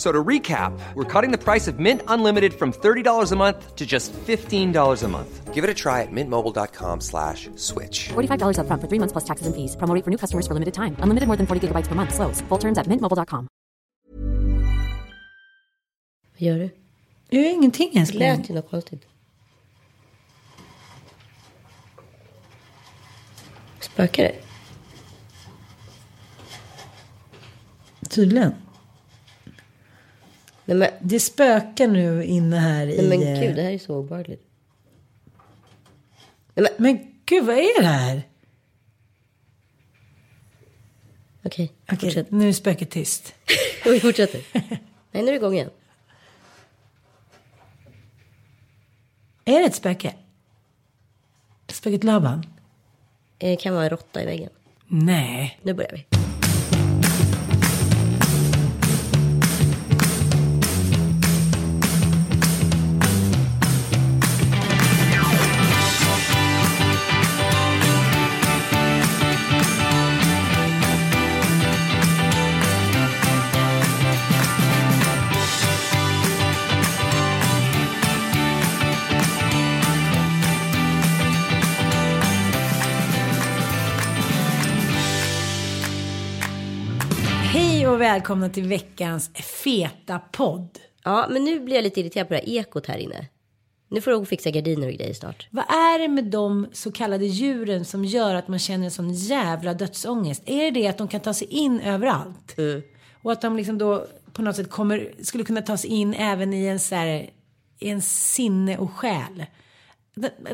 F- So to recap, we're cutting the price of Mint Unlimited from $30 a month to just $15 a month. Give it a try at mintmobile.com slash switch. $45 upfront for three months plus taxes and fees. Promo for new customers for limited time. Unlimited more than 40 gigabytes per month. Slows. Full terms at mintmobile.com. Vad gör du? Jag gör ingenting Det älskling. lät ju något konstigt. Spökar det? Tydligen. Nej men, Det spökar nu inne här i... nej, men eh, gud, det här är så obehagligt. Men, Men gud, vad är det här? okej. Okej, Fortsätt. nu är spöket tyst. Vi fortsätter. Nej, nu är det igång igen. Är det ett spöke? Spöket Laban? Det kan vara en råtta i väggen. Nej. Nu börjar vi. Och välkomna till veckans feta podd. Ja, men nu blir jag lite irriterad på det här ekot här inne. Nu får du fixa gardiner och grejer snart. Vad är det med de så kallade djuren som gör att man känner en sån jävla dödsångest? Är det det att de kan ta sig in överallt? Och att de liksom då på något sätt kommer, skulle kunna ta sig in även i en så här, i en sinne och själ?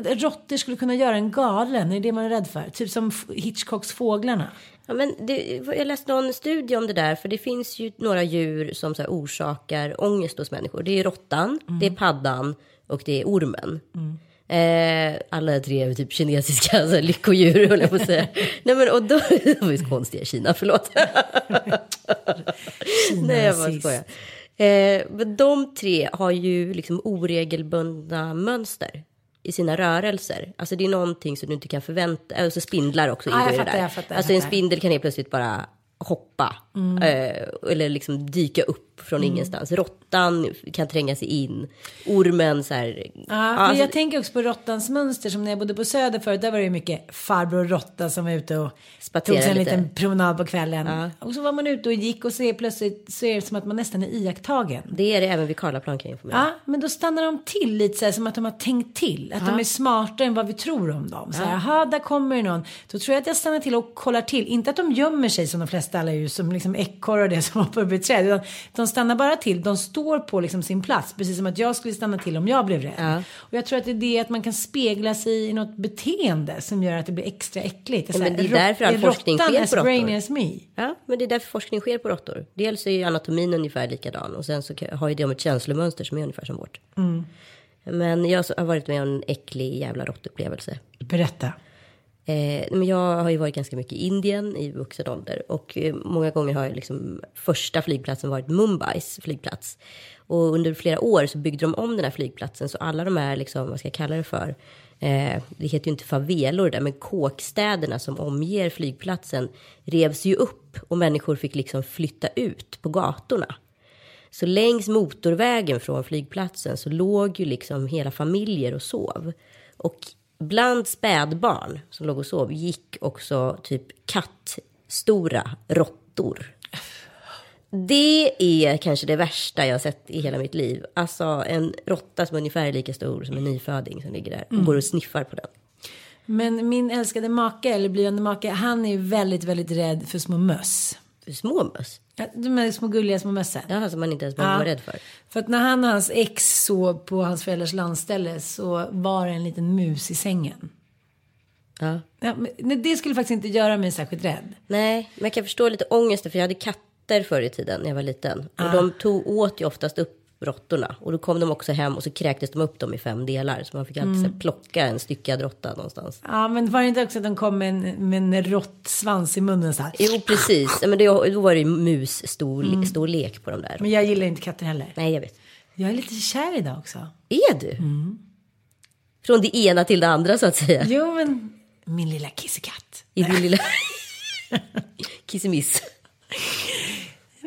Råttor skulle kunna göra en galen, är det det man är rädd för? Typ som Hitchcocks Fåglarna. Ja, men det, jag läste någon studie om det där, för det finns ju några djur som så orsakar ångest hos människor. Det är råttan, det är paddan och det är ormen. Eh, alla tre är typ kinesiska så här, lyckodjur, höll jag på att säga. Nej, men och då, de var ju konstiga Kina, förlåt. Nej, jag bara skojar. Eh, men de tre har ju liksom oregelbundna mönster i sina rörelser. Alltså det är någonting som du inte kan förvänta Alltså spindlar också ingår i det där. jag fattar, jag alltså en spindel kan helt plötsligt bara hoppa. Eh, eller liksom dyka upp från Mm. ingenstans. Råttan kan tränga sig in. Ormen så här. Ja, alltså- jag tänker också på råttans mönster som när jag bodde på Söder förut. Där var det mycket farbror råtta som var ute och Spaterade tog sig en lite. liten promenad på kvällen. Ja. Och så var man ute och gick och så plötsligt så är det som att man nästan är iakttagen. det är det även vid Karlaplan kan jag informera. Ja, men då stannar de till lite så här, som att de har tänkt till. Att de är smartare än vad vi tror om dem. Så här, jaha, där kommer det någon. Då tror jag att jag stannar till och kollar till. Inte att de gömmer sig som de flesta alla djur, som liksom ekorrar och det som hoppar upp i träd. Utan de stannar bara till. De står på liksom sin plats. Precis som att jag skulle stanna till om jag blev rädd. Ja. Och jag tror att det är det att man kan spegla sig i något beteende som gör att det blir extra äckligt. Ja, men det är därför all forskning sker as på råttor. as me? Ja, men det är därför forskning sker på råttor. Dels är ju anatomin ungefär likadan och sen så har ju de ett känslomönster som är ungefär som vårt. Mm. Men jag har varit med om en äcklig jävla råttupplevelse. Berätta. Eh, men jag har ju varit ganska mycket i Indien i vuxen ålder och eh, många gånger har jag liksom första flygplatsen varit Mumbais flygplats. Och under flera år så byggde de om den här flygplatsen så alla de här, liksom, vad ska jag kalla det för, eh, det heter ju inte favelor där, men kåkstäderna som omger flygplatsen revs ju upp och människor fick liksom flytta ut på gatorna. Så längs motorvägen från flygplatsen så låg ju liksom hela familjer och sov. Och bland spädbarn som låg och sov gick också typ kattstora råttor. Det är kanske det värsta jag har sett i hela mitt liv. Alltså en råtta som ungefär är lika stor som en nyföding som ligger där och går och sniffar på den. Men min älskade make, eller blivande make, han är väldigt, väldigt rädd för små möss. Små möss. Ja, de här små gulliga små mössen. Ja, som man inte ens behöver Ja. vara rädd för. För att när han och hans ex sov på hans föräldrars landställe så var det en liten mus i sängen. Ja. Ja, men det skulle faktiskt inte göra mig särskilt rädd. Nej, men jag kan förstå lite ångesten för jag hade katter förr i tiden när jag var liten. Och de tog åt ju oftast upp råttorna. Och då kom de också hem och så kräktes de upp dem i fem delar. Så man fick alltid här plocka en styckad råtta någonstans. Ja, men var det inte också att de kom med en, med en råttsvans i munnen så här? Jo, precis. Men det, då var det ju mus-stor stor lek på de där. Men jag gillar inte katter heller. Nej, jag vet. Jag är lite kär idag också. Är du? Från det ena till det andra så att säga. Jo, men min lilla kissekatt. I din lilla kissemiss.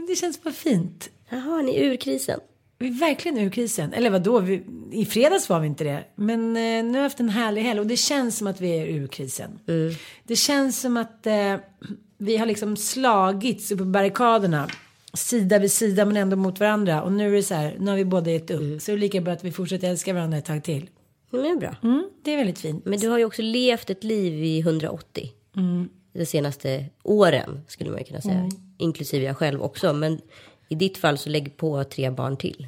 Det känns bara fint. Jaha, ni är ur krisen. Vi är verkligen ur krisen. Eller vad då? Vi, I fredags var vi inte det. Men eh, nu har vi haft en härlig helg och det känns som att vi är ur krisen. Det känns som att eh, vi har liksom slagits upp på barrikaderna. Sida vid sida men ändå mot varandra. Och nu är det så här, nu har vi båda gett upp. Så det är lika bra att vi fortsätter älska varandra ett tag till. Men det är bra. Mm, det är väldigt fint. Men du har ju också levt ett liv i 180. De senaste åren skulle man ju kunna säga. Inklusive jag själv också. Men i ditt fall så lägg på tre barn till.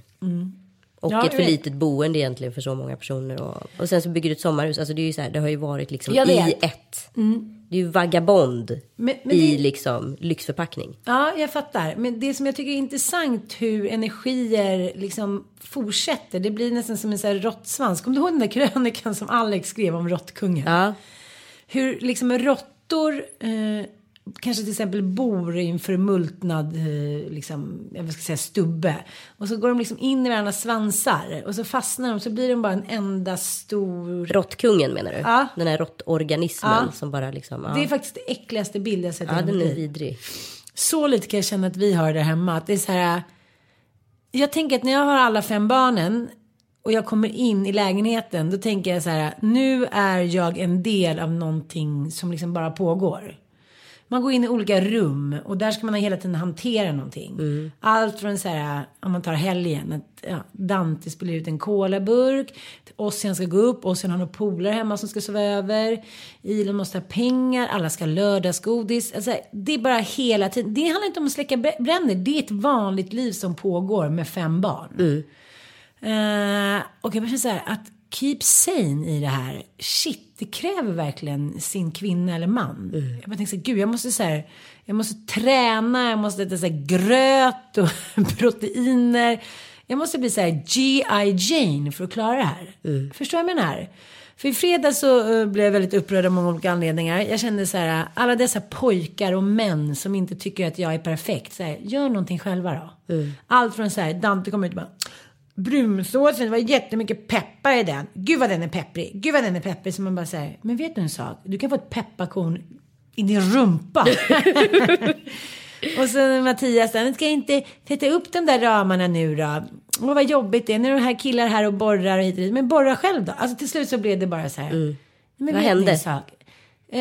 Och Ja, ett för litet boende egentligen för så många personer. Och, och sen så bygger du ett sommarhus. Alltså det är ju så här, det har ju varit liksom i ett. Det är ju vagabond Men- men i det- liksom lyxförpackning. Ja, jag fattar. Men det som jag tycker är intressant hur energier liksom fortsätter. Det blir nästan som en sån här råttsvans. Kommer du ihåg den där krönikan som Alex skrev om råttkungen? Ja, Hur liksom råttor eh, kanske till exempel bor i en förmultnad eh, liksom, jag ska säga stubbe. Och så går de liksom in i varandras svansar. Och så fastnar de så blir de bara en enda stor... råttkungen menar du? Ja. Den här råttorganismen Ja. som bara liksom... Ja, Det är faktiskt det äckligaste bild jag sett ja den är vidrig. Så lite kan jag känna att vi har det hemma. Att det är så här. Jag tänker att när jag har alla fem barnen och jag kommer in i lägenheten. Då tänker jag så här. Nu är jag en del av någonting som liksom bara pågår. Man går in i olika rum och där ska man hela tiden hantera någonting. Allt från så här, om man tar helgen, att ja, Dante spelar ut en colaburk. Ossian ska gå upp, Ossian har några polare hemma som ska sova över. Ilon måste ha pengar, alla ska ha lördagsgodis. Alltså, det är bara hela tiden. Det handlar inte om att släcka br- bränder, det är ett vanligt liv som pågår med fem barn. Eh, och jag bara känner så här att keep sane i det här. Shit, det kräver verkligen sin kvinna eller man. Jag bara tänker så här, gud jag måste så här, jag måste träna, jag måste äta så här gröt och proteiner. Jag måste bli så här G.I. Jane för att klara det här. Förstår du vad jag menar? För i fredags så eh, blev jag väldigt upprörd av många olika anledningar. Jag kände så här, alla dessa pojkar och män som inte tycker att jag är perfekt. Så här, gör någonting själva då. Allt från så här, Dante kommer ut och bara Brunsåsen, det var jättemycket peppar i den. Gud vad den är pepprig. Gud vad den är pepprig. Så man bara säger, men vet du en sak? Du kan få ett pepparkorn i din rumpa. och sen Mattias, den ska jag inte sätta upp de där ramarna nu då. Åh vad jobbigt det är. Nu är de här killar här och borrar och hit och dit. Men borra själv då. Alltså till slut så blev det bara så här. Men Vad hände? Eh,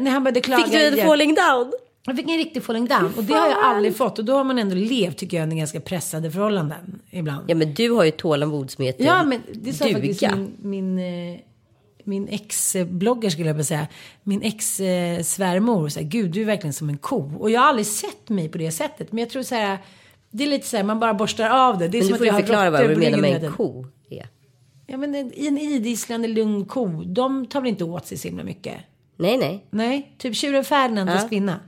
när han började klaga. Fick du en falling down? Jag fick en riktig falling down. Och det har jag aldrig fått. Och då har man ändå levt, tycker jag, under ganska pressade förhållanden ibland. Ja men du har ju tålamod som heter Ja, men det sa duga. faktiskt min, min, eh, min ex-blogger skulle jag vilja säga. Min ex-svärmor. Så här, Gud, du är verkligen som en ko. Och jag har aldrig sett mig på det sättet. Men jag tror så här. Det är lite så här, man bara borstar av det. Det är Men som du att får ju jag förklara vad du menar med en ko. är. Ja, men en, en idisslande lugn ko. De tar väl inte åt sig så himla mycket. Nej nej. Nej, typ tjuren Ferdinand fast kvinna.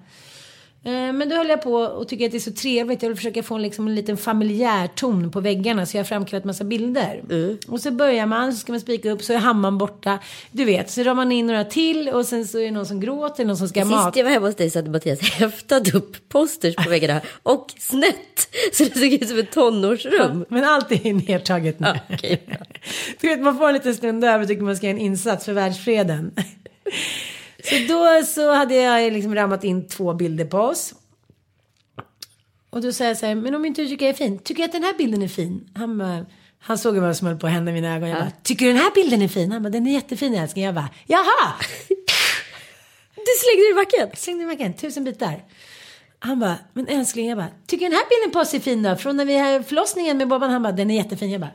Eh, Men då höll jag på och tycker att det är så trevligt. Jag vill försöka få en, liksom, en liten familjär ton på väggarna. Så jag har framkallat massa bilder. Och så börjar man, så ska man spika upp, så är hammaren borta. Du vet, så drar man in några till och sen så är det någon som gråter, någon som ska ha mat. Sist jag var hemma hos dig så hade Mattias häftat upp posters på väggarna och snett. Så det såg ut som ett tonårsrum. Men allt är nedtaget nu. Ja, okej. du vet, man får en liten stund över tycker man ska göra en insats för världsfreden. Så då så hade jag liksom rammat in två bilder på oss. Och då säger jag så här, men om inte du tycker jag är fin, tycker jag att den här bilden är fin? Han bara, han såg vad som höll på att hända i mina ögon. Jag bara, tycker du den här bilden är fin? Han bara, den är jättefin älskling. Jag bara, jaha! Du slängde det i backen. Slängde mig igen, tusen bitar. Han bara, men älskling, jag bara, tycker den här bilden på oss är fin då? Från när vi hade förlossningen med Bobban, han bara, den är jättefin. Jag bara,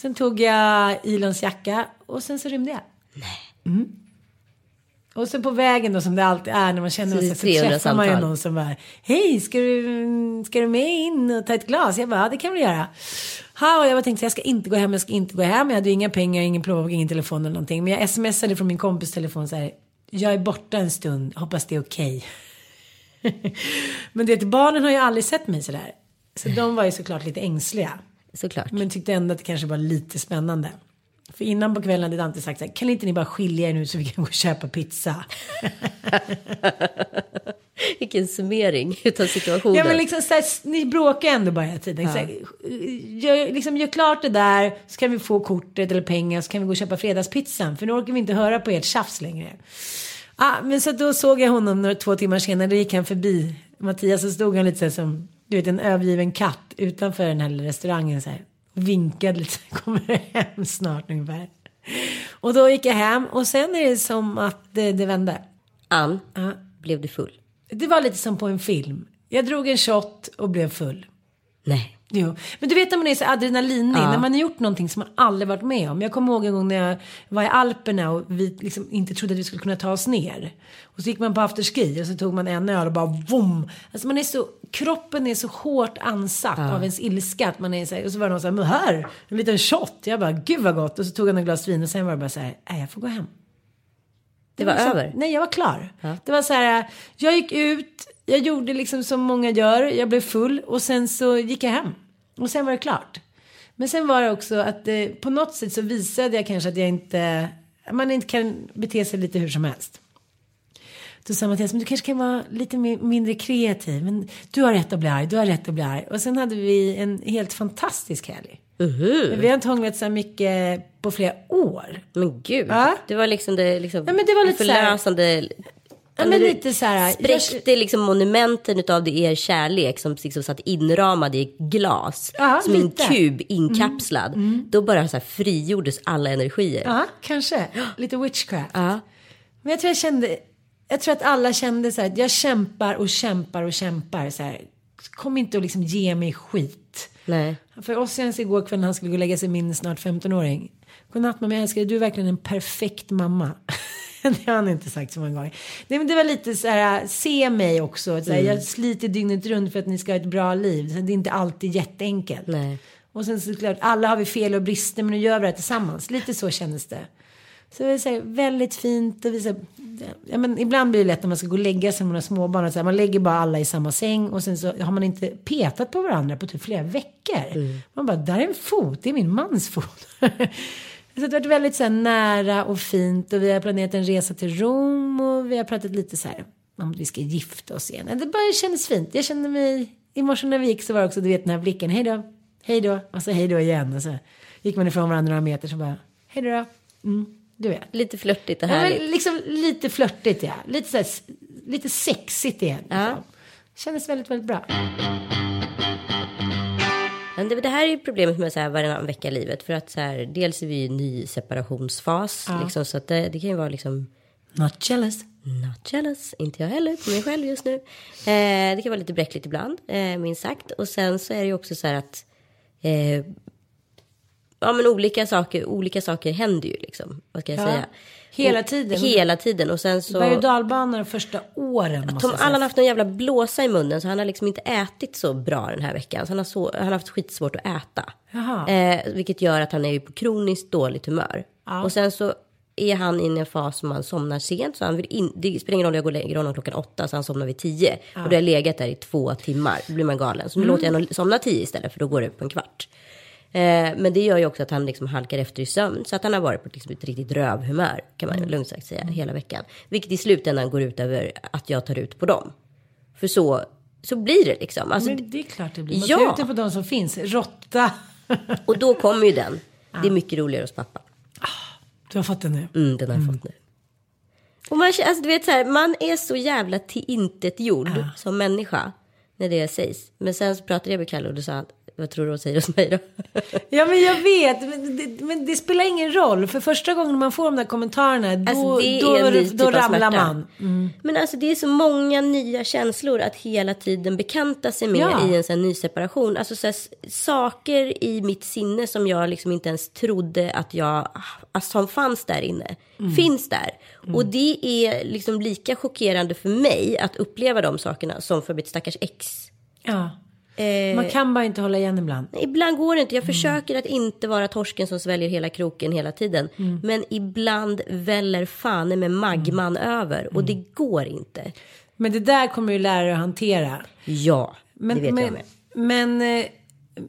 Sen tog jag Ilons jacka och sen så rymde jag. Nej. Mm. Och så på vägen då som det alltid är när man känner Så sig så 300 träffar man ju samtal. någon som bara Hej, ska du, ska du med in och ta ett glas? Jag bara, ja det kan vi göra. Ha, och jag bara tänkte jag ska inte gå hem, jag ska inte gå hem. Jag hade ju inga pengar, ingen plånbok, ingen telefon eller någonting. Men jag smsade från min kompis telefon så här. Jag är borta en stund, hoppas det är okej. Men det barnen har ju aldrig sett mig sådär. Så de var ju såklart lite ängsliga. Såklart. Men tyckte ändå att det kanske var lite spännande. För innan på kvällen hade Dante sagt så här, kan inte ni bara skilja er nu så vi kan gå och köpa pizza? Vilken summering utav situationen. Ja men liksom så här, ni bråkar ändå bara hela tiden. Så här, gör, liksom, gör klart det där så kan vi få kortet eller pengar så kan vi gå och köpa fredagspizzan. För nu orkar vi inte höra på ert tjafs längre. Ah, men så då såg jag honom några, två timmar senare, då gick han förbi Mattias så stod han lite så här som, du vet en övergiven katt utanför den här restaurangen så här. Och vinkade lite, kommer hem snart ungefär. Och då gick jag hem och sen är det som att det, det vände. Ann, Ja. blev du full? Det var lite som på en film. Jag drog en shot och blev full. Nej. Jo, men du vet när man är så adrenalinig, när man har gjort någonting som man aldrig varit med om. Jag kommer ihåg en gång när jag var i Alperna och vi liksom inte trodde att vi skulle kunna ta oss ner. Och så gick man på afterski och så tog man en öl och bara boom. Alltså man är så, kroppen är så hårt ansatt av ens ilska att man är så här, och så var det någon så här, men här, en liten shot. Jag bara, gud vad gott. Och så tog han en glas vin och sen var det bara så här, nej jag får gå hem. Det var så, över? Nej, jag var klar. Det var så här, jag gick ut, jag gjorde liksom som många gör, jag blev full och sen så gick jag hem. Och sen var det klart. Men sen var det också att eh, på något sätt så visade jag kanske att jag inte, man inte kan bete sig lite hur som helst. Då sa Mattias, men du kanske kan vara lite mer, mindre kreativ. Men du har rätt att bli arg, du har rätt att bli arg. Och sen hade vi en helt fantastisk helg. Vi har inte hånglat så mycket på flera år. Men gud. Ja. Det var liksom det liksom Ja, men det var lite så här- förlösande. Ja, men lite så här. Spräckte liksom monumenten utav det er kärlek som liksom satt inramade i glas. Ja, som en lite. Mm. kub inkapslad. Då bara så här frigjordes alla energier. Ja, kanske. Lite witchcraft. Ja. Men jag tror jag kände, jag tror att alla kände så här, att jag kämpar och kämpar och kämpar så här. Kom inte och liksom ge mig skit. Nej. För oss senast igår kväll när han skulle gå och lägga sig min snart 15-åring. Godnatt mamma, jag älskar dig, du är verkligen en perfekt mamma. det har han inte sagt så många gånger. Nej men det var lite så här, se mig också. Så här, Jag sliter dygnet runt för att ni ska ha ett bra liv. Så det är inte alltid jätteenkelt. Nej. Och sen såklart, alla har vi fel och brister men nu gör vi det tillsammans. Lite så kändes det. Så det är väldigt fint. Och vi så ja, men ibland blir det lätt när man ska gå och lägga sig med några småbarn. Så här, man lägger bara alla i samma säng och sen så har man inte petat på varandra på typ flera veckor. Man bara, där är en fot, det är min mans fot. så det har varit väldigt så här, nära och fint och vi har planerat en resa till Rom och vi har pratat lite så här om vi ska gifta oss igen. Det bara kändes fint. Jag kände mig, i morse när vi gick så var det också, du vet den här blicken, hej då, hej då, och så hej då igen. Och så gick man ifrån varandra några meter så bara, hej då, mm, du vet. Lite flörtigt och Ja, härligt. men liksom lite flörtigt ja. Lite, så här, lite sexigt igen. Liksom. Ja. Kändes väldigt, väldigt bra. Men det, det här är ju problemet med så här varannan vecka i livet. För att så här, dels är vi i ny separationsfas. Liksom, så att det, det kan ju vara liksom Not jealous. Not jealous, inte jag heller på mig själv just nu. Eh, det kan vara lite bräckligt ibland, eh, minst sagt. Och sen så är det ju också så här att eh, ja men olika saker, olika saker händer ju liksom. Vad ska jag Ja, säga? Hela tiden. Hela tiden och sen så. Berg och dalbanor de första åren. Måste Tom. Allan har haft en jävla blåsa i munnen så han har liksom inte ätit så bra den här veckan. Så han har, så, han har haft skitsvårt att äta. Eh, vilket gör att han är ju på kroniskt dåligt humör. Och sen så är han i en fas som han somnar sent. Så han vill in, det spelar ingen roll jag går och lägger honom klockan åtta så han somnar vid tio. Och då har jag legat där i två timmar. Då blir man galen. Så nu låter jag honom somna tio istället för då går det på en kvart. Eh, men det gör ju också att han liksom halkar efter i sömn. Så att han har varit på liksom ett riktigt rövhumör kan man lugnt sagt säga hela veckan. Vilket i slutändan går ut över att jag tar ut på dem. För så, så blir det liksom. Alltså, Men det är klart det blir. Man Ja. tar ut det på de som finns. Råtta. och då kommer ju den. Det är mycket roligare hos pappa. Du har fått den nu. Mm, den har jag fått nu. Och man, alltså, du vet så här, man är så jävla till intet gjord som människa när det sägs. Men sen så pratade jag med Kalle och då sa han, Vad tror du hon säger hos mig då? Ja men jag vet, men det, men det spelar ingen roll. För första gången man får de där kommentarerna, då, Alltså, då, då, typ av ramlar man. Mm. Men alltså det är så många nya känslor att hela tiden bekanta sig med Ja. i en sån ny separation. Alltså så här, saker i mitt sinne som jag liksom inte ens trodde att jag, alltså, som fanns där inne, Mm. finns där. Och det är liksom lika chockerande för mig att uppleva de sakerna som för mitt stackars ex. Ja. Eh, Man kan bara inte hålla igen ibland. Ibland går det inte. Jag försöker att inte vara torsken som sväljer hela kroken hela tiden. Men ibland väller fan med magman över och det går inte. Men det där kommer lära dig att hantera. Ja, Men, det vet men, jag med. men eh,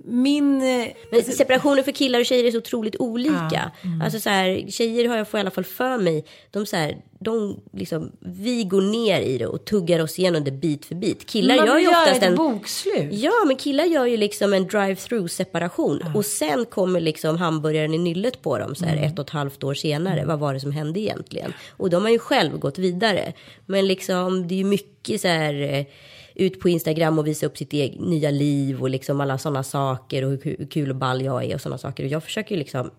min... eh, Men separationer för killar och tjejer är så otroligt olika. Alltså så här, tjejer har jag får i alla fall för mig, de så här, de liksom, vi går ner i det och tuggar oss igenom det bit för bit. Killar man gör ju göra oftast ett en... bokslut. Ja, men killar gör ju liksom en drive-through separation. Och sen kommer liksom hamburgaren i nyllet på dem så här ett och ett halvt år senare. Vad var det som hände egentligen? Och de har ju själv gått vidare. Men liksom det är ju mycket så här eh, ut på Instagram och visa upp sitt eget nya liv och liksom alla sådana saker och hur kul och ball jag är och sådana saker. Och jag försöker ju liksom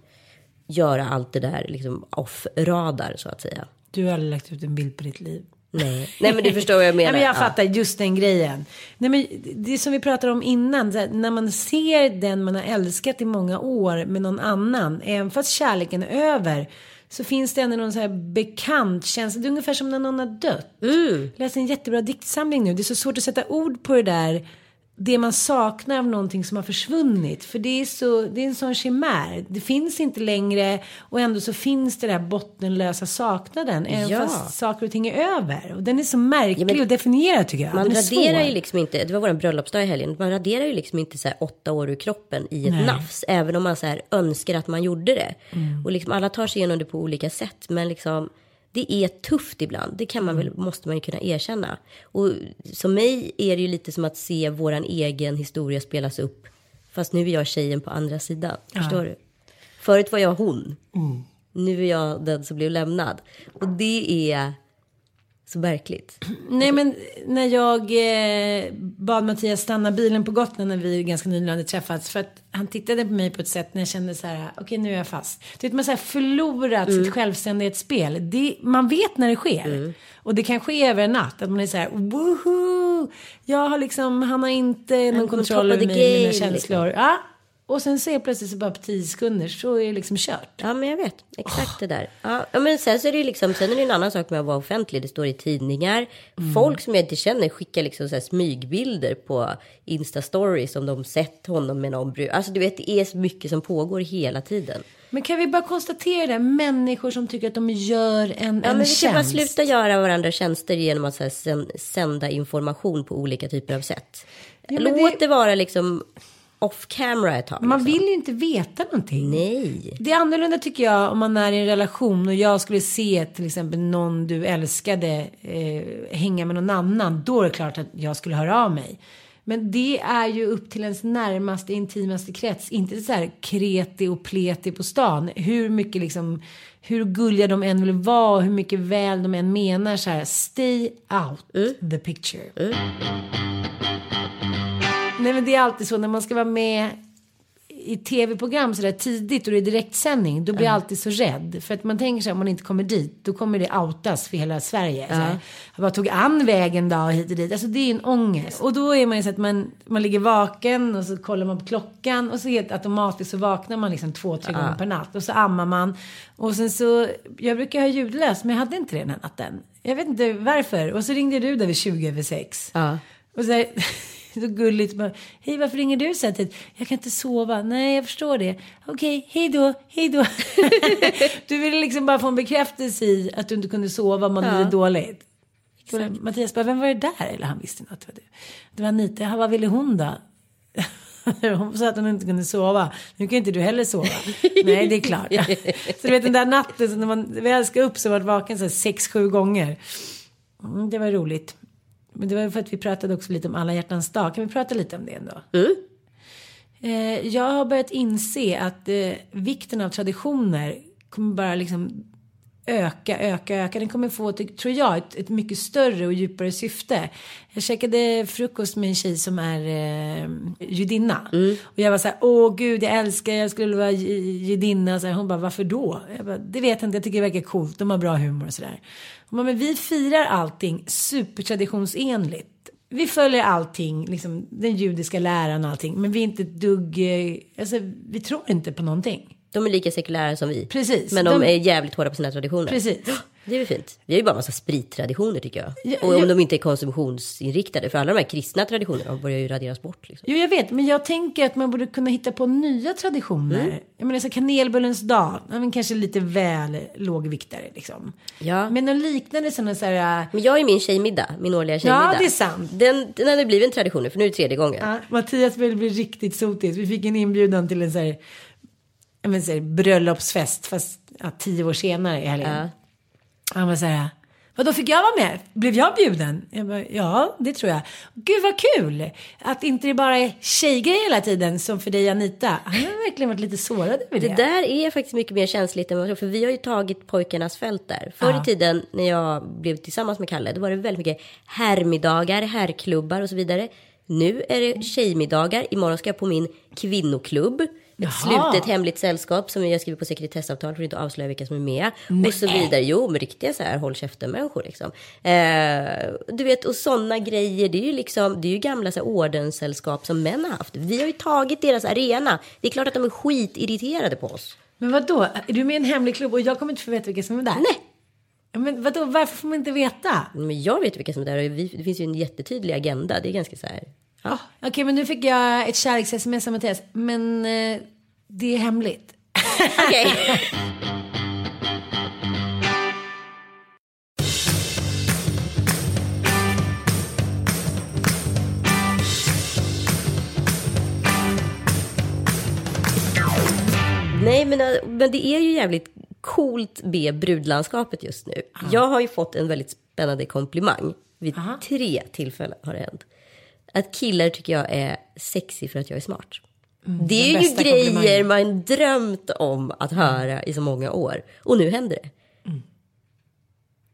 göra allt det där liksom off-radar så att säga. Du har aldrig lagt ut en bild på ditt liv. Nej, Nej men du förstår vad jag menar. Nej, men jag Ja. fattar just den grejen. Nej, men det som vi pratade om innan, när man ser den man har älskat i många år med någon annan, även fast kärleken är över, så finns det ändå någon så här bekant känsla. Det är ungefär som när någon har dött. Mm. Jag läste en jättebra diktsamling nu. Det är så svårt att sätta ord på det där. Det man saknar av någonting som har försvunnit. För det är, så, det är en sån chimär. Det finns inte längre och ändå så finns det där bottenlösa saknaden. Även Ja. fast saker och ting är över. Och den är så märklig Ja, men- och definierad tycker jag. Man raderar svår. ju liksom inte, det var vår bröllopsdag i helgen, man raderar ju liksom inte så här åtta år ur kroppen i ett Nej. nafs. Även om man så här önskar att man gjorde det. Mm. Och liksom alla tar sig igenom det på olika sätt. Men liksom det är tufft ibland. Det kan man Mm. väl, måste man ju kunna erkänna. Och som mig är det ju lite som att se våran egen historia spelas upp. Fast nu är jag tjejen på andra sidan. Förstår du? Förut var jag hon. Mm. Nu är jag den som blev lämnad. Och det är så märkligt. Nej men när jag eh, bad Mattias stanna bilen på Gotland när vi ganska nyligen hade träffats. För att han tittade på mig på ett sätt när jag kände så här, okej nu är jag fast. Du vet man har förlorat Mm. sitt självständighetsspel. Det, man vet när det sker. Mm. Och det kan ske över en natt. Att man är så här, woho! Jag har liksom, han har inte någon on kontroll över mig, mina game, liksom. känslor. Ja. Och sen så är plötsligt så bara på tio sekunder så är det liksom kört. Ja, men jag vet. Exakt det där. Ja, men sen så är det liksom, sen är det en annan sak med att vara offentlig. Det står i tidningar. Folk som jag inte känner skickar liksom så här smygbilder på Insta-stories om de sett honom med någon brud. Alltså du vet, det är så mycket som pågår hela tiden. Men kan vi bara konstatera det? Människor som tycker att de gör en, Ja, en men vi tjänst. kan bara sluta göra varandra tjänster genom att så här, sända information på olika typer av sätt. Ja, Låt det- det... vara liksom off camera ett tag. Man liksom. vill ju inte veta någonting. Nej. Det är annorlunda tycker jag om man är i en relation och jag skulle se till exempel någon du älskade eh, hänga med någon annan. Då är det klart att jag skulle höra av mig. Men det är ju upp till ens närmaste intimaste krets. Inte så här kreti och pleti på stan. Hur mycket liksom, hur gulliga de än vill vara hur mycket väl de än menar så här. Stay out the picture. Nej men det är alltid så när man ska vara med i tv-program sådär tidigt och det är direktsändning. Då blir jag alltid så rädd. För att man tänker sig om man inte kommer dit. Då kommer det outas för hela Sverige. Så här, Vad tog an vägen då hit och dit. Alltså det är en ångest. Och då är man ju så att man, man ligger vaken och så kollar man på klockan. Och så helt automatiskt så vaknar man liksom två, tre gånger per natt. Och så ammar man. Och sen så, jag brukar ha ljudlös men jag hade inte det den här natten. Jag vet inte varför. Och så ringde du där vid 20 över 6. Ja. Och så, här, så gulligt bara, hej varför ringer du så här tid? Jag kan inte sova, nej jag förstår det. Okej, hej då, hej då. du ville liksom bara få en bekräftelse i att du inte kunde sova om man hade dåligt. Och Mattias bara, vem var det där? Eller han visste inte att det var du. Det var Anita, "Ja, vad ville hon då? Hon sa att hon inte kunde sova. Nu kan inte du heller sova. Nej, det är klart. Så du vet den där natten så när man väl ska upp så var vaken så här sex, sju gånger. Mm, det var roligt. Men det var för att vi pratade också lite om alla hjärtans dag. Kan vi prata lite om det ändå? Eh, jag har börjat inse att eh, vikten av traditioner kommer bara liksom öka, öka, öka. Den kommer få, tror jag, ett, ett mycket större och djupare syfte. Jag käkade frukost med en tjej som är eh, judinna. Och jag var så här, åh gud, jag älskar, jag skulle vara judinna. Så här, hon bara, varför då? Jag bara, det vet jag inte, jag tycker det verkar coolt, de har bra humor och sådär. Hon bara, men vi firar allting supertraditionsenligt. Vi följer allting, liksom den judiska läran och allting. Men vi är inte ett dugg, eh, alltså vi tror inte på någonting. De är lika sekulära som vi. Precis. Men de, De- är jävligt hårda på sina traditioner. Precis. Det är väl fint. Vi har ju bara massa sprittraditioner tycker jag. Ja, och om ja. de inte är konsumtionsinriktade. För alla de här kristna traditionerna börjar ju raderas bort. Liksom. Jo, jag vet, men jag tänker att man borde kunna hitta på nya traditioner. Jag menar, så kanelbullens dag, ja, men kanske lite väl lågviktare liksom. Ja. Men någon liknande sådana så här... Men jag är min tjejmiddag, min årliga tjejmiddag. det är sant. Den, den hade blivit en tradition nu, för nu är det tredje gången. Ja, Mattias ville bli riktigt sotis. Vi fick en inbjudan till en så här, jag menar, så här bröllopsfest, fast ja, tio år senare i helgen. Ja. Han var så här, vadå fick jag vara med? Blev jag bjuden? Jag bara, ja, det tror jag. Gud vad kul! Att inte det bara är tjejgrejer hela tiden som för dig Anita. Han har verkligen varit lite sårad över det. Det där är faktiskt mycket mer känsligt än vad jag tror, för vi har ju tagit pojkarnas fält där. Förr Ja. i tiden när jag blev tillsammans med Kalle, då var det väldigt mycket herrmiddagar, herrklubbar och så vidare. Nu är det tjejmiddagar, imorgon ska jag på min kvinnoklubb. Ett slutet hemligt sällskap som jag skriver på sekretessavtal för att inte avslöja vilka som är med. Och så vidare. Jo, men riktiga så här håll käften-människor liksom. Eh, du vet, och sådana grejer, det är ju liksom, det är ju gamla så här, ordenssällskap som män har haft. Vi har ju tagit deras arena. Det är klart att de är skitirriterade på oss. Men vad då? Är du med i en hemlig klubb och jag kommer inte få veta vilka som är där? Nej. Men vadå, varför får man inte veta? Men jag vet vilka som är där och vi, det finns ju en jättetydlig agenda. Det är ganska så här. Ja. Okej, men nu fick jag ett kärleks-sms av Mattias. Men eh, det är hemligt. Okej. Nej, men, äh, men det är ju jävligt coolt med brudlandskapet just nu. Jag har ju fått en väldigt spännande komplimang. Vid tre tillfällen har det hänt. Att killar tycker jag är sexy för att jag är smart. det är ju Mm, grejer man drömt om att höra i så många år. Och nu händer det.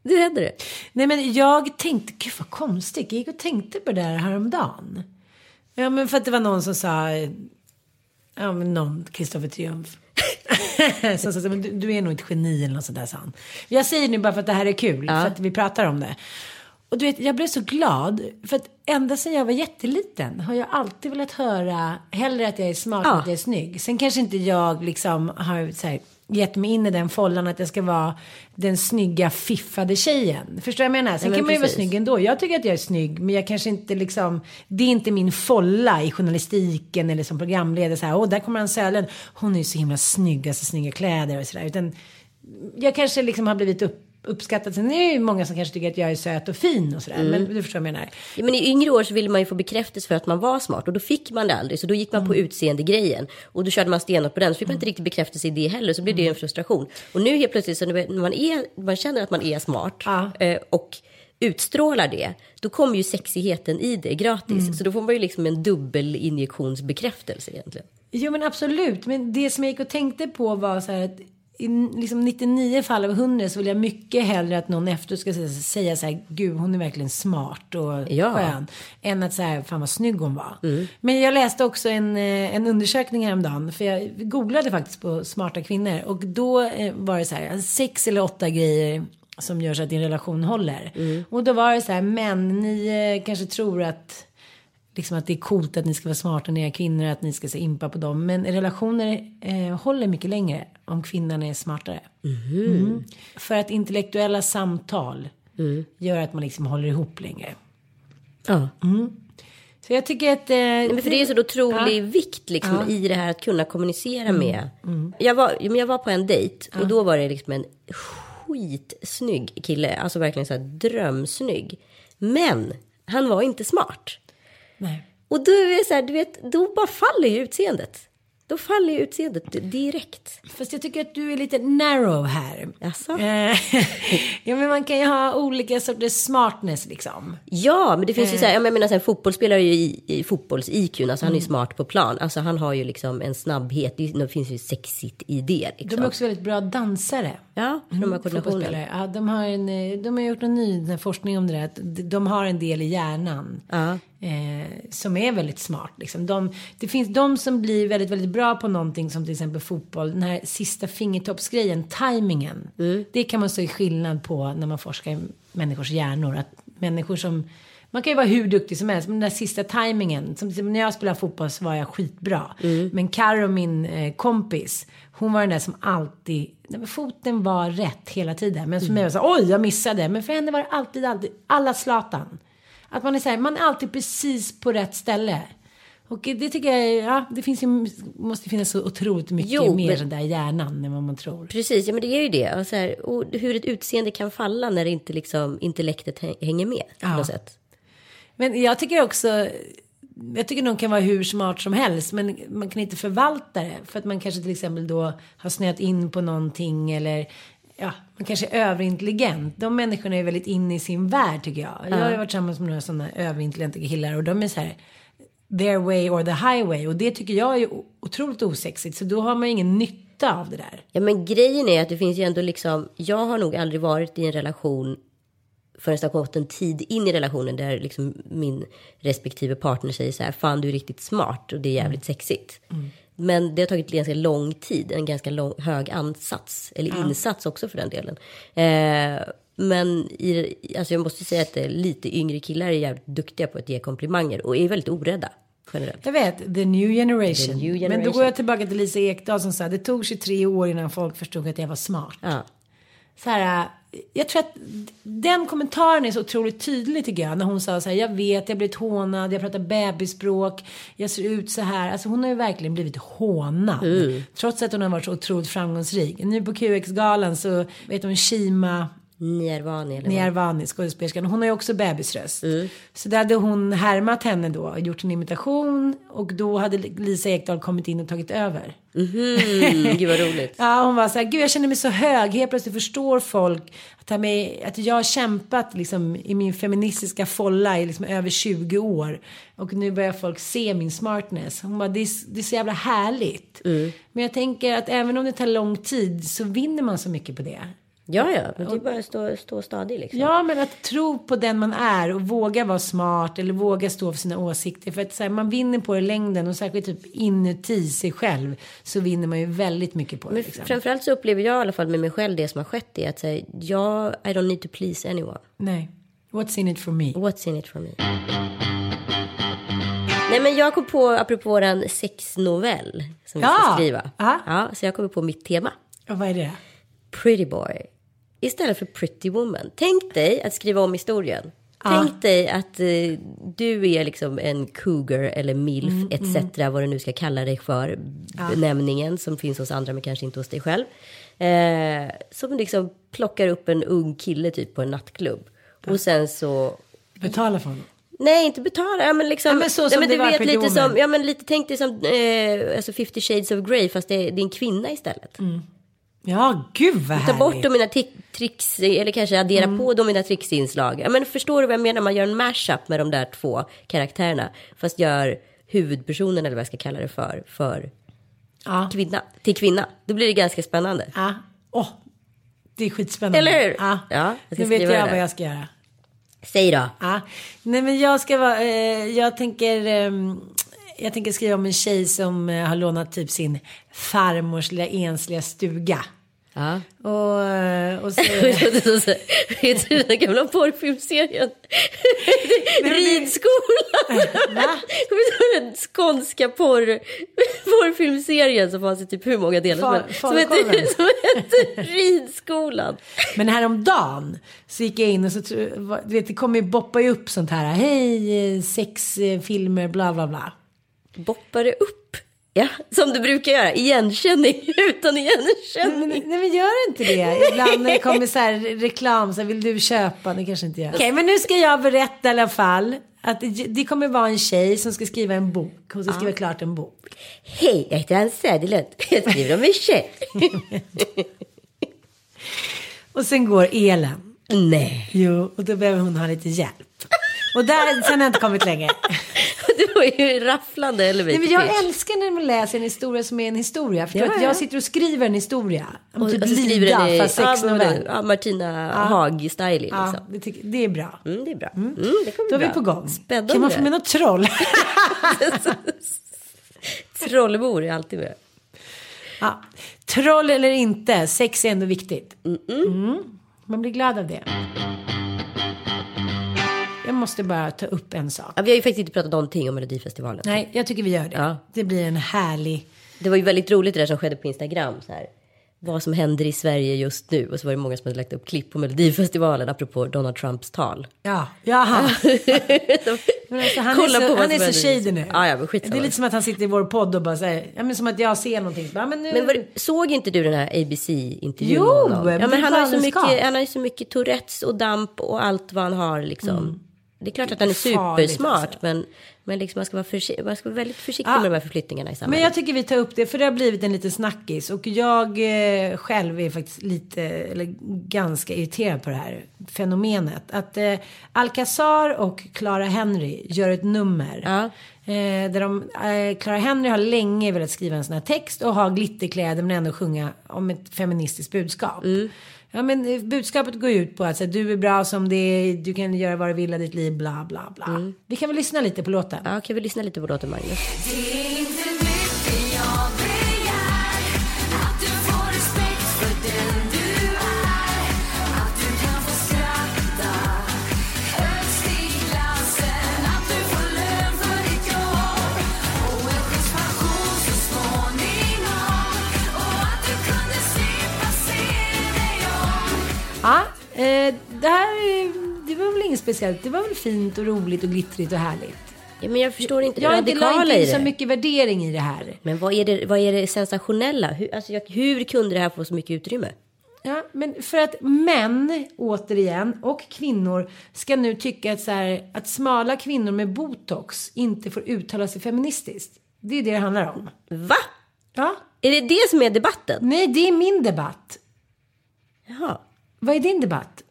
Nu händer det. Nej men jag tänkte, gud vad konstigt. Jag gick och tänkte på det där häromdagen. Ja men för att det var någon som sa, ja men någon, Kristoffer Triumf. som sa, du, du är nog ett geni eller något sånt där sa han. Jag säger nu bara för att det här är kul, för att vi pratar om det. Och du vet, jag blev så glad. För att ända sedan jag var jätteliten har jag alltid velat höra hellre att jag är smart än Ja. att jag är snygg. Sen kanske inte jag liksom har så här, gett mig in i den follan att jag ska vara den snygga fiffade tjejen. Förstår du vad jag menar? Sen Ja, kan man ju vara snygg ändå. Jag tycker att jag är snygg, men jag kanske inte liksom, det är inte min folla i journalistiken eller som programledare så här, åh där kommer Ann Sälen, hon är ju så himla snygg, alltså snygga kläder och sådär. Utan jag kanske liksom har blivit upp, uppskattad. Sen är det ju många som kanske tycker att jag är söt och fin och sådär. Men du förstår vad jag menar. Ja, men i yngre år så ville man ju få bekräftelse för att man var smart och då fick man det aldrig. Så då gick man på utseende-grejen och då körde man stenhårt på den. Så fick man inte riktigt bekräftelse i det heller. Så blev det en frustration. Och nu helt plötsligt så när man, är, man känner att man är smart Ja. eh, och utstrålar det. Då kommer ju sexigheten i det gratis. Så då får man ju liksom en dubbel injektionsbekräftelse egentligen. Jo men absolut. Men det som jag gick och tänkte på var så här att i liksom 99 fall av 100 så vill jag mycket hellre att någon efter ska säga- säga så här, gud hon är verkligen smart och Ja. skön. Än att säga, fan vad snygg hon var. Men jag läste också en, eh, en undersökning häromdagen. För jag googlade faktiskt på smarta kvinnor. Och då eh, var det så här, sex eller åtta grejer som gör så att din relation håller. Och då var det så här, men ni eh, kanske tror att liksom att det är coolt att ni ska vara smarta när ni är kvinnor, att ni ska se impa på dem. Men relationer eh, håller mycket längre om kvinnan är smartare. Mm. För att intellektuella samtal gör att man liksom håller ihop längre. Ja. Så jag tycker att... Eh, Men för det är så otrolig Ja. vikt liksom, Ja. i det här att kunna kommunicera med. Jag, var, jag var på en dejt och då var det liksom en skitsnygg kille. Alltså verkligen så här drömsnygg. Men han var inte smart. Nej. Och då är så här, du vet, då bara faller ju utseendet. Då faller ju utseendet direkt. Fast jag tycker att du är lite narrow här. Eh, ja men man kan ju ha olika sorters smartness liksom. Ja, men det finns Eh. ju så här, jag menar så här, fotbollsspelare är ju i, i fotbolls-IQ, alltså han är ju Mm. smart på plan. Alltså han har ju liksom en snabbhet, det, finns ju sexigt i det liksom. De är också väldigt bra dansare. Ja, de har koordinationen. Fotbollsspelare. Ja, de har, en, eh, de har gjort en ny forskning om det där. Att de- de har en del i hjärnan. Ja. Eh, som är väldigt smart. Liksom. De, det finns de som blir väldigt, väldigt bra på någonting som till exempel fotboll. Den här sista fingertoppsgrejen, tajmingen. Det kan man se skillnad på när man forskar i människors hjärnor. Att människor som, man kan ju vara hur duktig som helst, men den där sista tajmingen. Som till när jag spelade fotboll så var jag skitbra. Men Karo, min eh, kompis, hon var den där som alltid, nej, foten var rätt hela tiden. Men för mig var det så här, oj jag missade. Men för henne var det alltid, alltid, alla Zlatan. Att man är så här, man är alltid precis på rätt ställe. Och det tycker jag, ja, det finns ju, måste finnas så otroligt mycket Jo, mer men- där i hjärnan än vad man tror. Precis, ja men det är ju det. Och så här, och hur ett utseende kan falla när inte liksom intellektet hä- hänger med på Ja. något sätt. Men jag tycker också, jag tycker någon kan vara hur smart som helst, men man kan inte förvalta det. För att man kanske till exempel då har snöat in på någonting eller ja, man kanske är överintelligent. De människorna är väldigt inne i sin värld tycker jag. Jag har ju varit tillsammans med några sådana överintelligenta killar och de är så här their way or the highway och det tycker jag är otroligt osexigt så då har man ingen nytta av det där. Ja men grejen är att det finns ju ändå liksom, jag har nog aldrig varit i en relation förrän det har gått en tid in i relationen där liksom min respektive partner säger så här, fan du är riktigt smart och det är jävligt sexigt. Men det har tagit ganska lång tid, en ganska lång, hög ansats, eller insats också för den delen. Eh, men i, alltså jag måste säga att eh, lite yngre killar är jävligt duktiga på att ge komplimanger och är väldigt orädda generellt. Jag vet, the new generation. The new Men då generation. går jag tillbaka till Lisa Ekdahl som sa det tog 23 år innan folk förstod att jag var smart. Ja. Så här, jag tror att den kommentaren är så otroligt tydlig tycker jag. När hon sa så här, jag vet, jag har blivit hånad, jag pratar bebisspråk, jag ser ut så här. Alltså hon har ju verkligen blivit hånad. Trots att hon har varit så otroligt framgångsrik. Nu på QX-galan så vet hon Shima Nirvani eller? Nirvani, skådespelerskan, hon har ju också bebisröst. Så där hade hon härmat henne då, gjort en imitation och då hade Lisa Ekdahl kommit in och tagit över. Mm, gud vad roligt. Ja, hon var så här, gud jag känner mig så hög, helt plötsligt förstår folk att, här med, att jag har kämpat liksom, i min feministiska folla i liksom, över 20 år. Och nu börjar folk se min smartness. Hon bara, det är, det är så jävla härligt. Men jag tänker att även om det tar lång tid så vinner man så mycket på det. Ja, ja, men det är bara att stå, stå stadig liksom. Ja, men att tro på den man är och våga vara smart eller våga stå för sina åsikter. För att så här, man vinner på det i längden och särskilt typ inuti sig själv så vinner man ju väldigt mycket på det. Men Liksom. framförallt så upplever jag i alla fall med mig själv det som har skett är att säga, jag, I don't need to please anyone. Nej. What's in it for me? What's in it for me? Nej men jag kom på, apropå våran sexnovell som vi Ja. ska skriva. Ja. Ja, så jag kommer på mitt tema. Och vad är det? Pretty boy. Istället för pretty woman. Tänk dig att skriva om historien. Tänk dig att eh, du är liksom en cougar eller milf Mm, etc. Vad du nu ska kalla dig för. Benämningen som finns hos andra men kanske inte hos dig själv. Eh, som liksom plockar upp en ung kille typ på en nattklubb. Och sen så Betala för honom. Nej, inte betala. Ja, men liksom, Ja, men så ja, som men det du vet lite som, ja men lite, tänk dig som eh, alltså 50 shades of Grey fast det är, det är en kvinna istället. Ja, gud vad Ta härligt. bort dominatrix, eller kanske addera Mm. på dominatrix-inslag. Ja, men förstår du vad jag menar? Man gör en mashup med de där två karaktärerna. Fast gör huvudpersonen, eller vad jag ska kalla det för, för Ja. kvinna, till kvinna. Då blir det ganska spännande. Ja. Åh, det är skitspännande. Eller hur? Ja. Ja, nu vet jag det vad jag ska göra. Säg då. Ja. Nej men jag ska vara, eh, jag tänker, ehm, jag tänker skriva om en tjej som eh, har lånat typ sin farmors lilla ensliga stuga. Ja. Och, eh, och så, Vet du den gamla porrfilmserien? Ridskolan. Va? Kommer du ihåg den skånska porr, porrfilmserien som fanns i typ hur många delar Far- som hette, som hette Ridskolan. Men häromdagen så gick jag in och så, du vet det kommer ju boppa upp sånt här. Hej, eh, sex, eh, filmer, bla bla bla. Boppar det upp? Ja, som du brukar göra. Igenkänning utan igenkänning. nej men gör inte det. Ibland när det kommer så här reklam så här, vill du köpa? Det kanske inte gör. Okej men nu ska jag berätta i alla fall. Att det- kommer vara en tjej som ska skriva en bok. Hon ska skriva klart en bok. Hej, jag heter Ann Söderlund. Jag skriver om mig själv. Och sen går elen. Nej, Jo, och då behöver hon ha lite hjälp. Och där, sen har jag inte kommit längre. det var ju rafflande Nej, men jag älskar när man läser en historia som är en historia. För Ja, att ja. jag sitter och skriver en historia. Om Och, typ och Lida, den i fast ja, sex novell. ja, Martina Haag-style liksom. Ja, det, tycker, det är bra. Mm, det är bra. Mm, det kommer Då är bra. vi på gång. Spännande. Kan man få med något troll? Trollbor är alltid med. ja. Troll eller inte, sex är ändå viktigt. Mm. Man blir glad av det. Jag måste bara ta upp en sak. Ja, vi har ju faktiskt inte pratat någonting om Melodifestivalen. Nej, jag tycker vi gör det. Ja. Det blir en härlig... Det var ju väldigt roligt det där som skedde på Instagram. Så här. Vad som händer i Sverige just nu. Och så var det många som hade lagt upp klipp på Melodifestivalen apropå Donald Trumps tal. Ja, jaha. Alltså, han Kolla är på så, vad han är så shady nu. Ja, ja, men skitsamma. det är lite som att han sitter i vår podd och bara säger, ja men som att jag ser någonting. Bara, men nu... Men var, såg inte du den här ABC-intervjun Jo, Ja, men han, har ju så mycket, han har ju så mycket Tourettes och damp och allt vad han har liksom. Det är klart att han är supersmart, alltså. men, men liksom man, ska vara försi- man ska vara väldigt försiktig Ja. med de här förflyttningarna i samhället. Men jag tycker vi tar upp det för det har blivit en liten snackis och jag eh, själv är faktiskt lite, eller ganska irriterad på det här fenomenet. Att eh, Alcazar och Clara Henry gör ett nummer. Ja. Eh, där de, eh, Clara Henry har länge velat skriva en sån här text och ha glitterkläder men ändå sjunga om ett feministiskt budskap. Ja men eh, budskapet går ut på att så, du är bra som det är, du kan göra vad du vill av ditt liv, bla bla bla. Vi kan väl lyssna lite på låten. Ja, kan vi lyssna lite på låten Magnus? Inget speciellt. Det var väl fint och roligt och glittrigt och härligt. Ja, men jag förstår inte Jag det har inte radikala lagt i så mycket värdering i det här. Men vad är det, vad är det sensationella? Hur, alltså, jag, hur kunde det här få så mycket utrymme? Ja, men för att män, återigen, och kvinnor ska nu tycka att, så här, att smala kvinnor med botox inte får uttala sig feministiskt. Det är det det handlar om. Va? Ja. Är det det som är debatten? Nej, det är min debatt. Jaha. Vad är din debatt?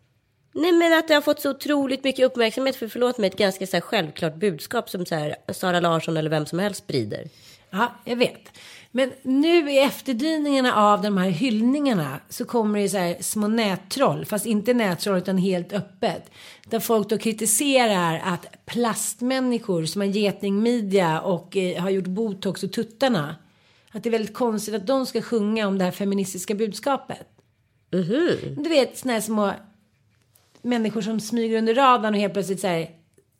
Nej men att det har fått så otroligt mycket uppmärksamhet för förlåt mig ett ganska så här självklart budskap som så här Sara Larsson eller vem som helst sprider. Ja, jag vet. Men nu i efterdyningarna av de här hyllningarna så kommer det så här små nättroll, fast inte nättroll utan helt öppet. Där folk då kritiserar att plastmänniskor som har getingmidja och eh, har gjort botox och tuttarna. Att det är väldigt konstigt att de ska sjunga om det här feministiska budskapet. Du vet såna här små människor som smyger under radarn och helt plötsligt säger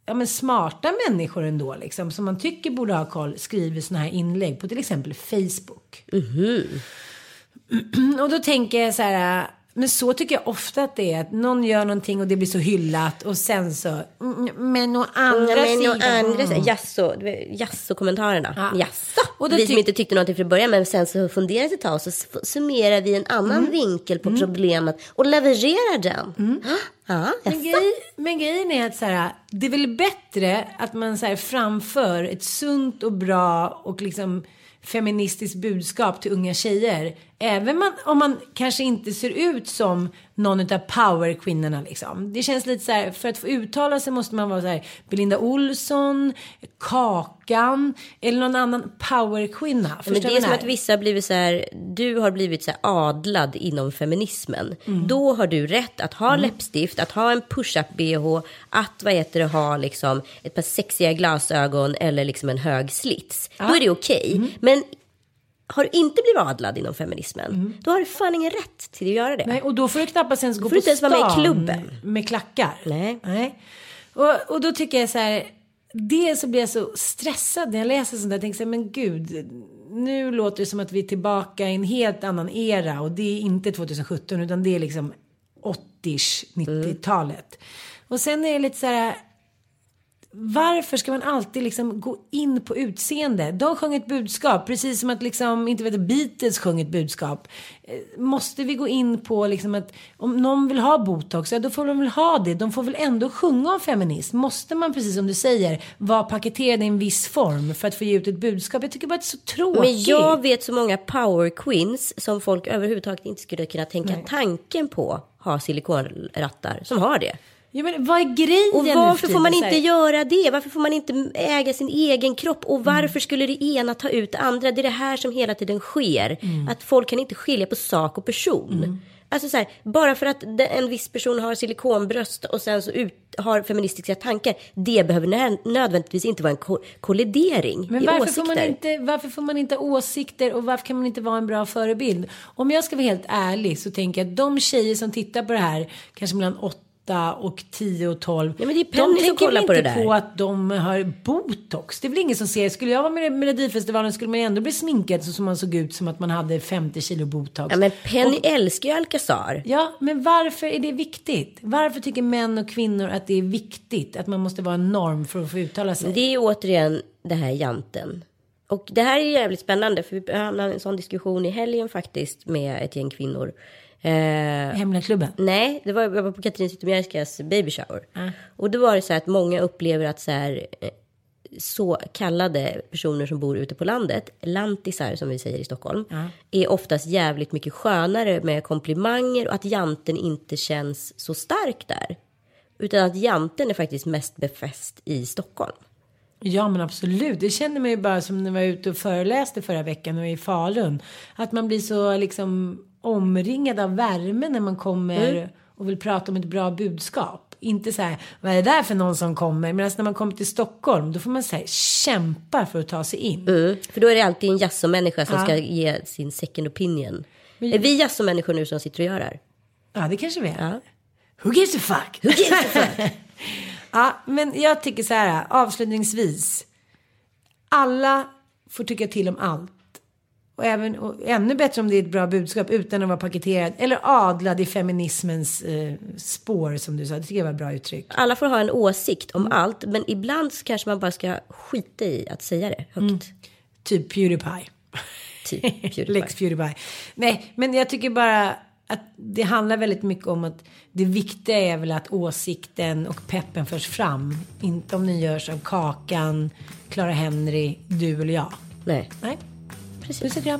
ja men smarta människor ändå liksom som man tycker borde ha koll skriver såna här inlägg på till exempel Facebook. och då tänker jag så här men så tycker jag ofta att det är att någon gör någonting och det blir så hyllat och sen så mm, men å andra Ja, men å sidan andra mm. sidan, jaså, du vet, jaså-kommentarerna. Ja. Jaså? Och vi som inte tyckte någonting från början men sen så funderar vi ett tag och så summerar vi en annan Mm. vinkel på problemet och levererar den. Ja, Men, jaså? grej, men grejen är att så här, det är väl bättre att man så här, framför ett sunt och bra och liksom feministiskt budskap till unga tjejer. Även man, om man kanske inte ser ut som någon av powerkvinnorna liksom. Det känns lite så här, för att få uttala sig måste man vara så här Belinda Olsson, Kakan eller någon annan powerkvinna. Men det är som att vissa har blivit så här, du har blivit så här adlad inom feminismen. Mm. Då har du rätt att ha läppstift, att ha en push-up bh, att vad heter det, ha liksom ett par sexiga glasögon eller liksom en hög slits. Då är det okej. Mm. Men har du inte blivit adlad inom feminismen, då har du fan ingen rätt till att göra det. Nej, och då får du knappast ens gå på inte vara med i stan klubben. med klackar. Nej. Nej. Och, och då tycker jag så här, det så blir jag så stressad när jag läser sånt där. Jag tänker så här, men gud, nu låter det som att vi är tillbaka i en helt annan era och det är inte 2017 utan det är liksom 80-ish, 90-talet. Och sen är det lite så här, varför ska man alltid liksom gå in på utseende? De sjöng ett budskap, precis som att liksom, inte vet Beatles sjöng ett budskap. Eh, Måste vi gå in på liksom att om någon vill ha botox, ja då får de väl ha det. De får väl ändå sjunga om feminism. Måste man, precis som du säger, vara paketerad i en viss form för att få ge ut ett budskap? Jag tycker bara att det är så tråkigt. Men jag vet så många power queens som folk överhuvudtaget inte skulle kunna tänka tanken på ha silikonrattar som har det. Ja, men vad är grejen Och varför för får man inte göra det? Varför får man inte äga sin egen kropp? Och varför Mm. skulle det ena ta ut det andra? Det är det här som hela tiden sker. Mm. Att folk kan inte skilja på sak och person. Alltså så här, bara för att en viss person har silikonbröst och sen så ut, har feministiska tankar. Det behöver nö- nödvändigtvis inte vara en ko- kollidering Men i varför åsikter. får, man inte, varför får man inte åsikter och varför kan man inte vara en bra förebild? Om jag ska vara helt ärlig så tänker jag att de tjejer som tittar på det här, kanske mellan 8 och 10 och 12. Ja, men det är de Penny som tänker väl på inte där. på att de har botox. Det är väl ingen som ser. Skulle jag vara med i Melodifestivalen skulle man ändå bli sminkad så som man såg ut som att man hade 50 kilo botox. Ja men Penny älskar ju Alcazar. Ja, men varför är det viktigt? Varför tycker män och kvinnor att det är viktigt? Att man måste vara en norm för att få uttala sig? Det är återigen det här janten. Och det här är jävligt spännande för vi hamnade i en sån diskussion i helgen faktiskt med ett gäng kvinnor. Eh, Hemliga klubben? nej, det var, jag var på Katrin Zytomierskas baby shower. Och då var det så här att många upplever att så här eh, så kallade personer som bor ute på landet, lantisar som vi säger i Stockholm, är oftast jävligt mycket skönare med komplimanger och att janten inte känns så stark där. Utan att janten är faktiskt mest befäst i Stockholm. Ja men absolut. Det kände man ju bara som när jag var ute och föreläste förra veckan och i Falun. Att man blir så liksom omringad av värme när man kommer och vill prata om ett bra budskap. Inte så här, vad är det där för någon som kommer? Medan när man kommer till Stockholm då får man så här, kämpa för att ta sig in. Mm, för då är det alltid en jazzomänniska som Ja. ska ge sin second opinion. Är vi jazzomänniskor nu som sitter och gör det här? Ja det kanske vi är. Ja. Who gives a fuck? Who gives a fuck? ja men jag tycker så här avslutningsvis. Alla får tycka till om allt. Och, även, och ännu bättre om det är ett bra budskap utan att vara paketerad eller adlad i feminismens eh, spår som du sa. Det tycker jag var ett bra uttryck. Alla får ha en åsikt om allt, men ibland så kanske man bara ska skita i att säga det högt. Typ Pewdiepie. Typ Pewdiepie. Lex Pewdiepie. Nej, men jag tycker bara att det handlar väldigt mycket om att det viktiga är väl att åsikten och peppen förs fram. Inte om den görs av Kakan, Clara Henry, du eller jag. Nej. Nej. Puss och kram.